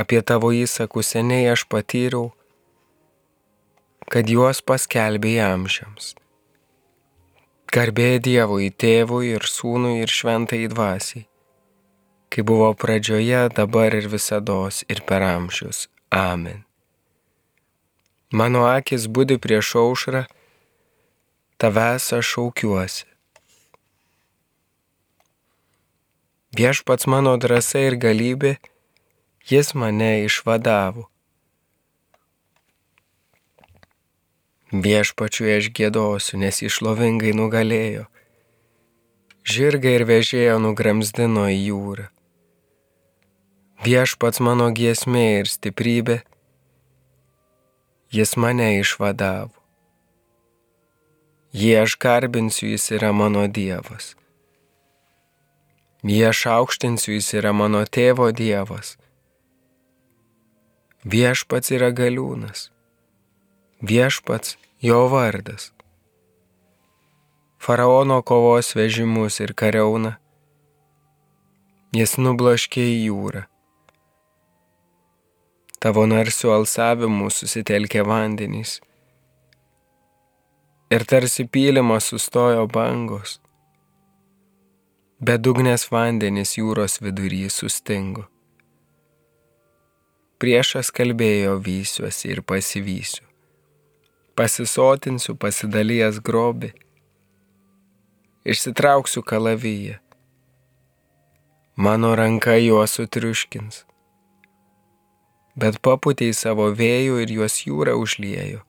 Apie tavo įsakus seniai aš patyriau, kad juos paskelbė amžiams. Garbė Dievui, tėvui ir sūnui ir šventai dvasiai, kai buvo pradžioje, dabar ir visada ir per amžius. Amen. Mano akis būdi prieš aušrą, tavęs aš šaukiuosi. Viešpats mano drąsa ir galybė, jis mane išvadavo. Viešpačiui aš gėdosiu, nes išlovingai nugalėjo. Žirgai ir vežėjo nugramzdino į jūrą. Viešpats mano giesmė ir stiprybė, jis mane išvadavo. Jie aš garbinsiu, jis yra mano Dievas. Jie aš aukštinsiu, jis yra mano tėvo Dievas. Viešpats yra galiūnas. Viešpats jo vardas. Faraono kovos vežimus ir kariauna. Jis nublaškė į jūrą tavo narsių alsavimų susitelkė vandenys. Ir tarsi pylimas sustojo bangos. Bedugnės vandenys jūros vidury sustingo. Priešas kalbėjo vysiuosi ir pasivysiu. Pasisotinsiu pasidalijęs grobi. Išsitrauksiu kalavyje. Mano ranka juos sutriuškins bet paputė į savo vėjų ir juos jūra užliejo.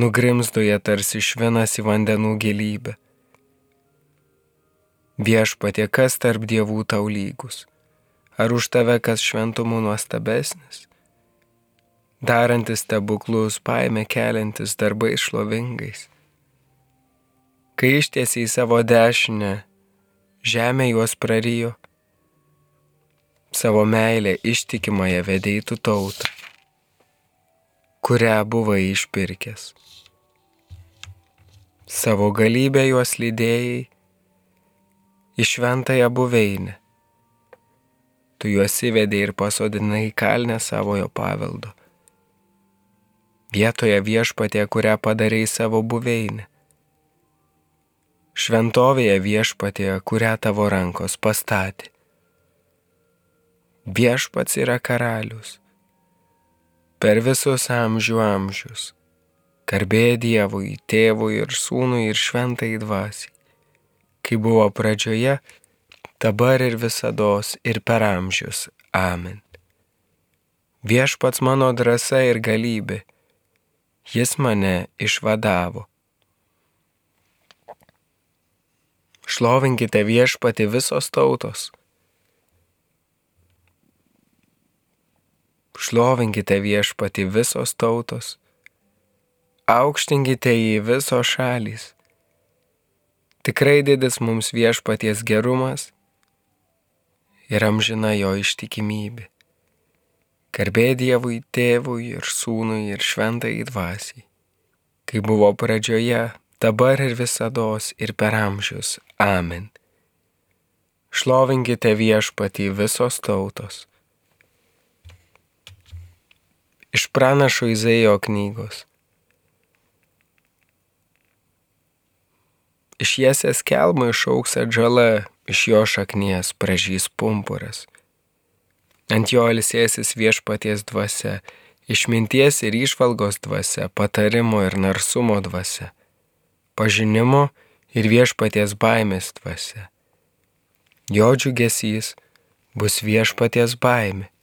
Nugrimzdo jie tarsi švinas į vandenų gilybę. Viešpatie, kas tarp dievų tau lygus? Ar už tave kas šventumų nuostabesnis? Darantis stebuklus, paėmė keliantis darbai šlovingais. Kai ištiesiai savo dešinę, žemė juos prarijo savo meilę ištikimąją vedeitų tautą, kurią buvai išpirkęs. Savo galybę juos lydėjai į šventąją buveinę. Tu juos įvedai ir pasodinai kalnę savojo paveldo. Vietoje viešpatė, kurią padarėjai savo buveinę. Šventovėje viešpatė, kurią tavo rankos pastatė viešpats yra karalius. Per visus amžių amžius. Garbė Dievui, tėvui ir sūnui ir šventai dvasiai. Kai buvo pradžioje, dabar ir visada ir per amžius. Amen. Viešpats mano drąsa ir galybė. Jis mane išvadavo. Šlovinkite viešpati visos tautos Šlovinkite viešpati visos tautos, aukštinkite jį visos šalys. Tikrai didis mums viešpaties gerumas ir amžina jo ištikimybė. Garbė Dievui, tėvui ir sūnui ir šventai dvasiai, kai buvo pradžioje, dabar ir visada ir per amžius. Amen. Šlovinkite viešpatį visos tautos iš pranašo Izaijo knygos. Iš jesės kelmo išauks atžala, iš jo šaknies pražys pumpuras. Ant jo ilsėsis viešpaties dvasia, išminties ir išvalgos dvasia, patarimo ir narsumo dvasia, pažinimo ir viešpaties baimės dvasia. Jo džiugesys bus viešpaties baimė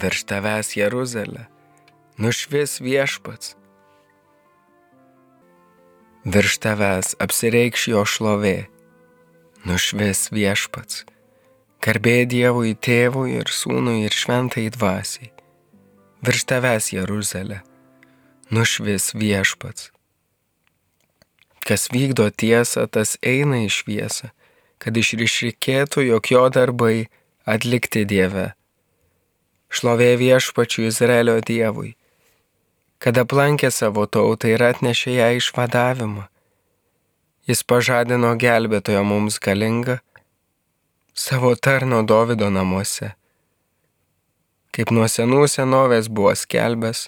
virš tavęs Jeruzalė, nušvis viešpats. Virš tavęs apsireikš jo šlovė, nušvis viešpats. Garbė Dievui tėvui ir sūnui ir šventai dvasiai. Virš tavęs Jeruzalė, nušvis viešpats. Kas vykdo tiesą, tas eina į šviesą, kad išrišrikėtų, jog jo darbai atlikti Dieve. Šlovė viešpačių Izraelio Dievui, kad aplankė savo tautą ir atnešė ją išvadavimą. Jis pažadino gelbėtojo mums galingą savo tarno Davido namuose. Kaip nuo senų senovės buvo skelbęs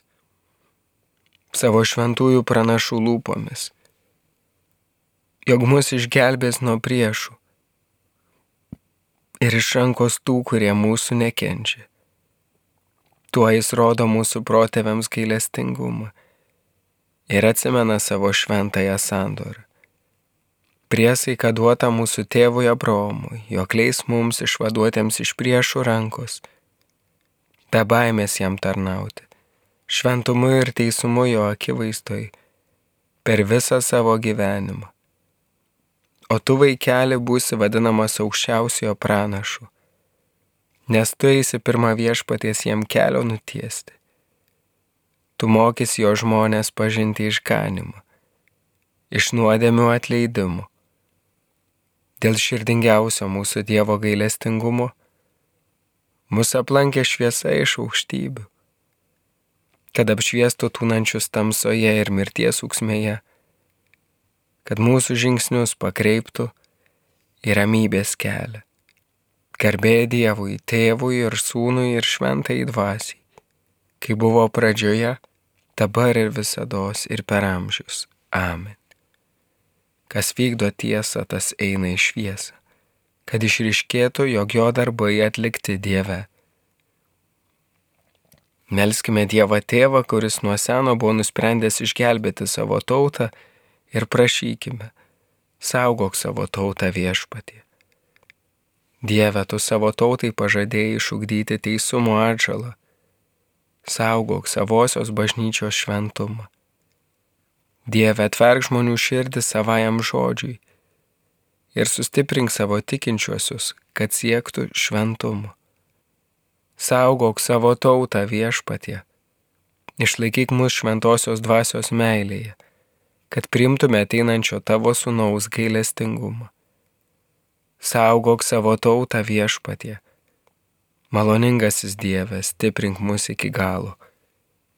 savo šventųjų pranašų lūpomis, jog mus išgelbės nuo priešų ir iš rankos tų, kurie mūsų nekenčia. Tuo jis rodo mūsų protėviams gailestingumą ir atsimena savo šventąją sandorą. Priesaika duota mūsų tėvui Abraomui, jog leis mums išvaduotėms iš priešų rankos, be baimės jam tarnauti, šventumu ir teisumu jo akivaizdoj, per visą savo gyvenimą. O tu vaikeli būsi vadinamas aukščiausiojo pranašu, nes tu eisi pirmą viešpaties jam kelio nutiesti. Tu mokys jo žmonės pažinti išganimą, iš nuodėmių atleidimų. Dėl širdingiausio mūsų Dievo gailestingumo mus aplankė šviesa iš aukštybių, kad apšviestų tūnančius tamsoje ir mirties uksmėje kad mūsų žingsnius pakreiptų į ramybės kelią. Garbė Dievui, tėvui ir sūnui ir šventai dvasiai, kai buvo pradžioje, dabar ir visada ir per amžius. Amen. Kas vykdo tiesą, tas eina į šviesą, kad išriškėtų, jog jo darbai atlikti Dieve. Melskime Dievą Tėvą, kuris nuo seno buvo nusprendęs išgelbėti savo tautą ir prašykime, saugok savo tautą viešpatį. Dieve, tu savo tautai pažadėjai išugdyti teisumo atžalą, saugok savosios bažnyčios šventumą. Dieve, atverk žmonių širdį savajam žodžiui ir sustiprink savo tikinčiuosius, kad siektų šventumo. Saugok savo tautą viešpatie, išlaikyk mus šventosios dvasios meilėje kad primtume ateinančio tavo sunaus gailestingumą. Saugok savo tautą viešpatie. Maloningasis Dieve, stiprink mus iki galo,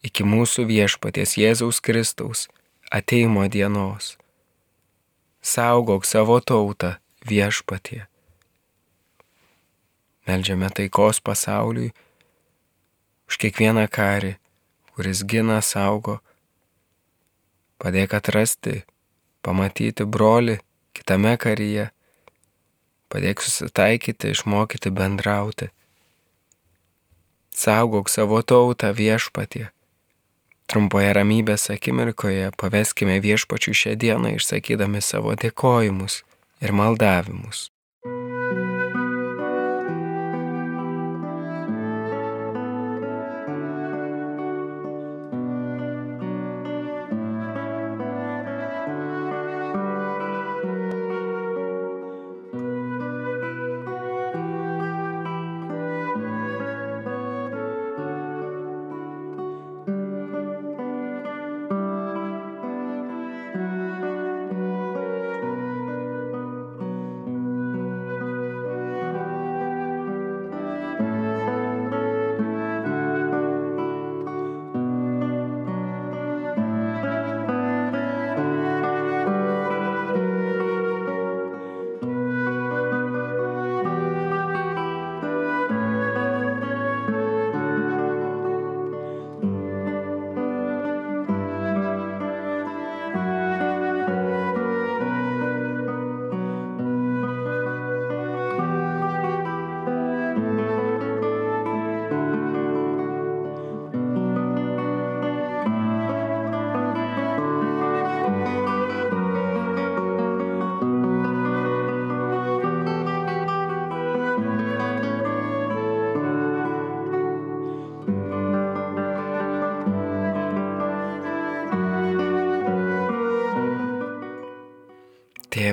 iki mūsų viešpaties Jėzaus Kristaus ateimo dienos. Saugok savo tautą viešpatie. Meldžiame taikos pasauliui už kiekvieną karį, kuris gina, saugo, Padėk atrasti, pamatyti brolį kitame karyje. Padėk susitaikyti, išmokyti bendrauti. Saugok savo tautą viešpatie. Trumpoje ramybės akimirkoje paveskime viešpačių šią dieną išsakydami savo dėkojimus ir maldavimus.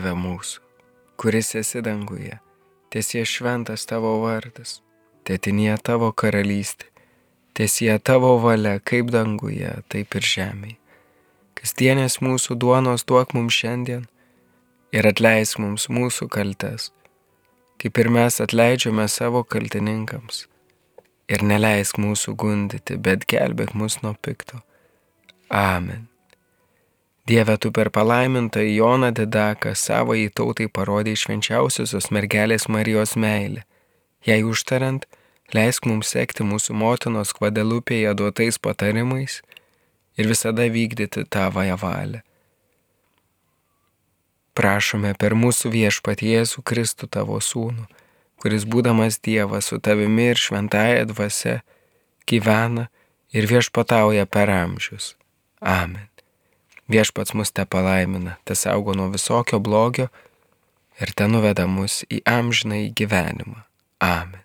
Tėve mūsų, kuris esi danguje, tiesie šventas tavo vardas, tėtinė tavo karalystė, tiesie tavo valia kaip danguje, taip ir žemėje. Kasdienės mūsų duonos duok mums šiandien ir atleisk mums mūsų kaltes, kaip ir mes atleidžiame savo kaltininkams. Ir neleisk mūsų gundyti, bet gelbėk mus nuo pikto. Amen. Dieve, tu per palaimintą Joną Didaką savo į tautai parodė švenčiausiosios mergelės Marijos meilę. Jei užtariant, leisk mums sekti mūsų motinos kvadelupėje duotais patarimais ir visada vykdyti tavąją valią. Prašome per mūsų viešpat Jėzų Kristų tavo sūnų, kuris būdamas Dievas su tavimi ir šventąją dvasia gyvena ir viešpatauja per amžius. Amen. Viešpats mus te palaimina, te saugo nuo visokio blogio ir te nuveda mus į amžiną į gyvenimą. Amen.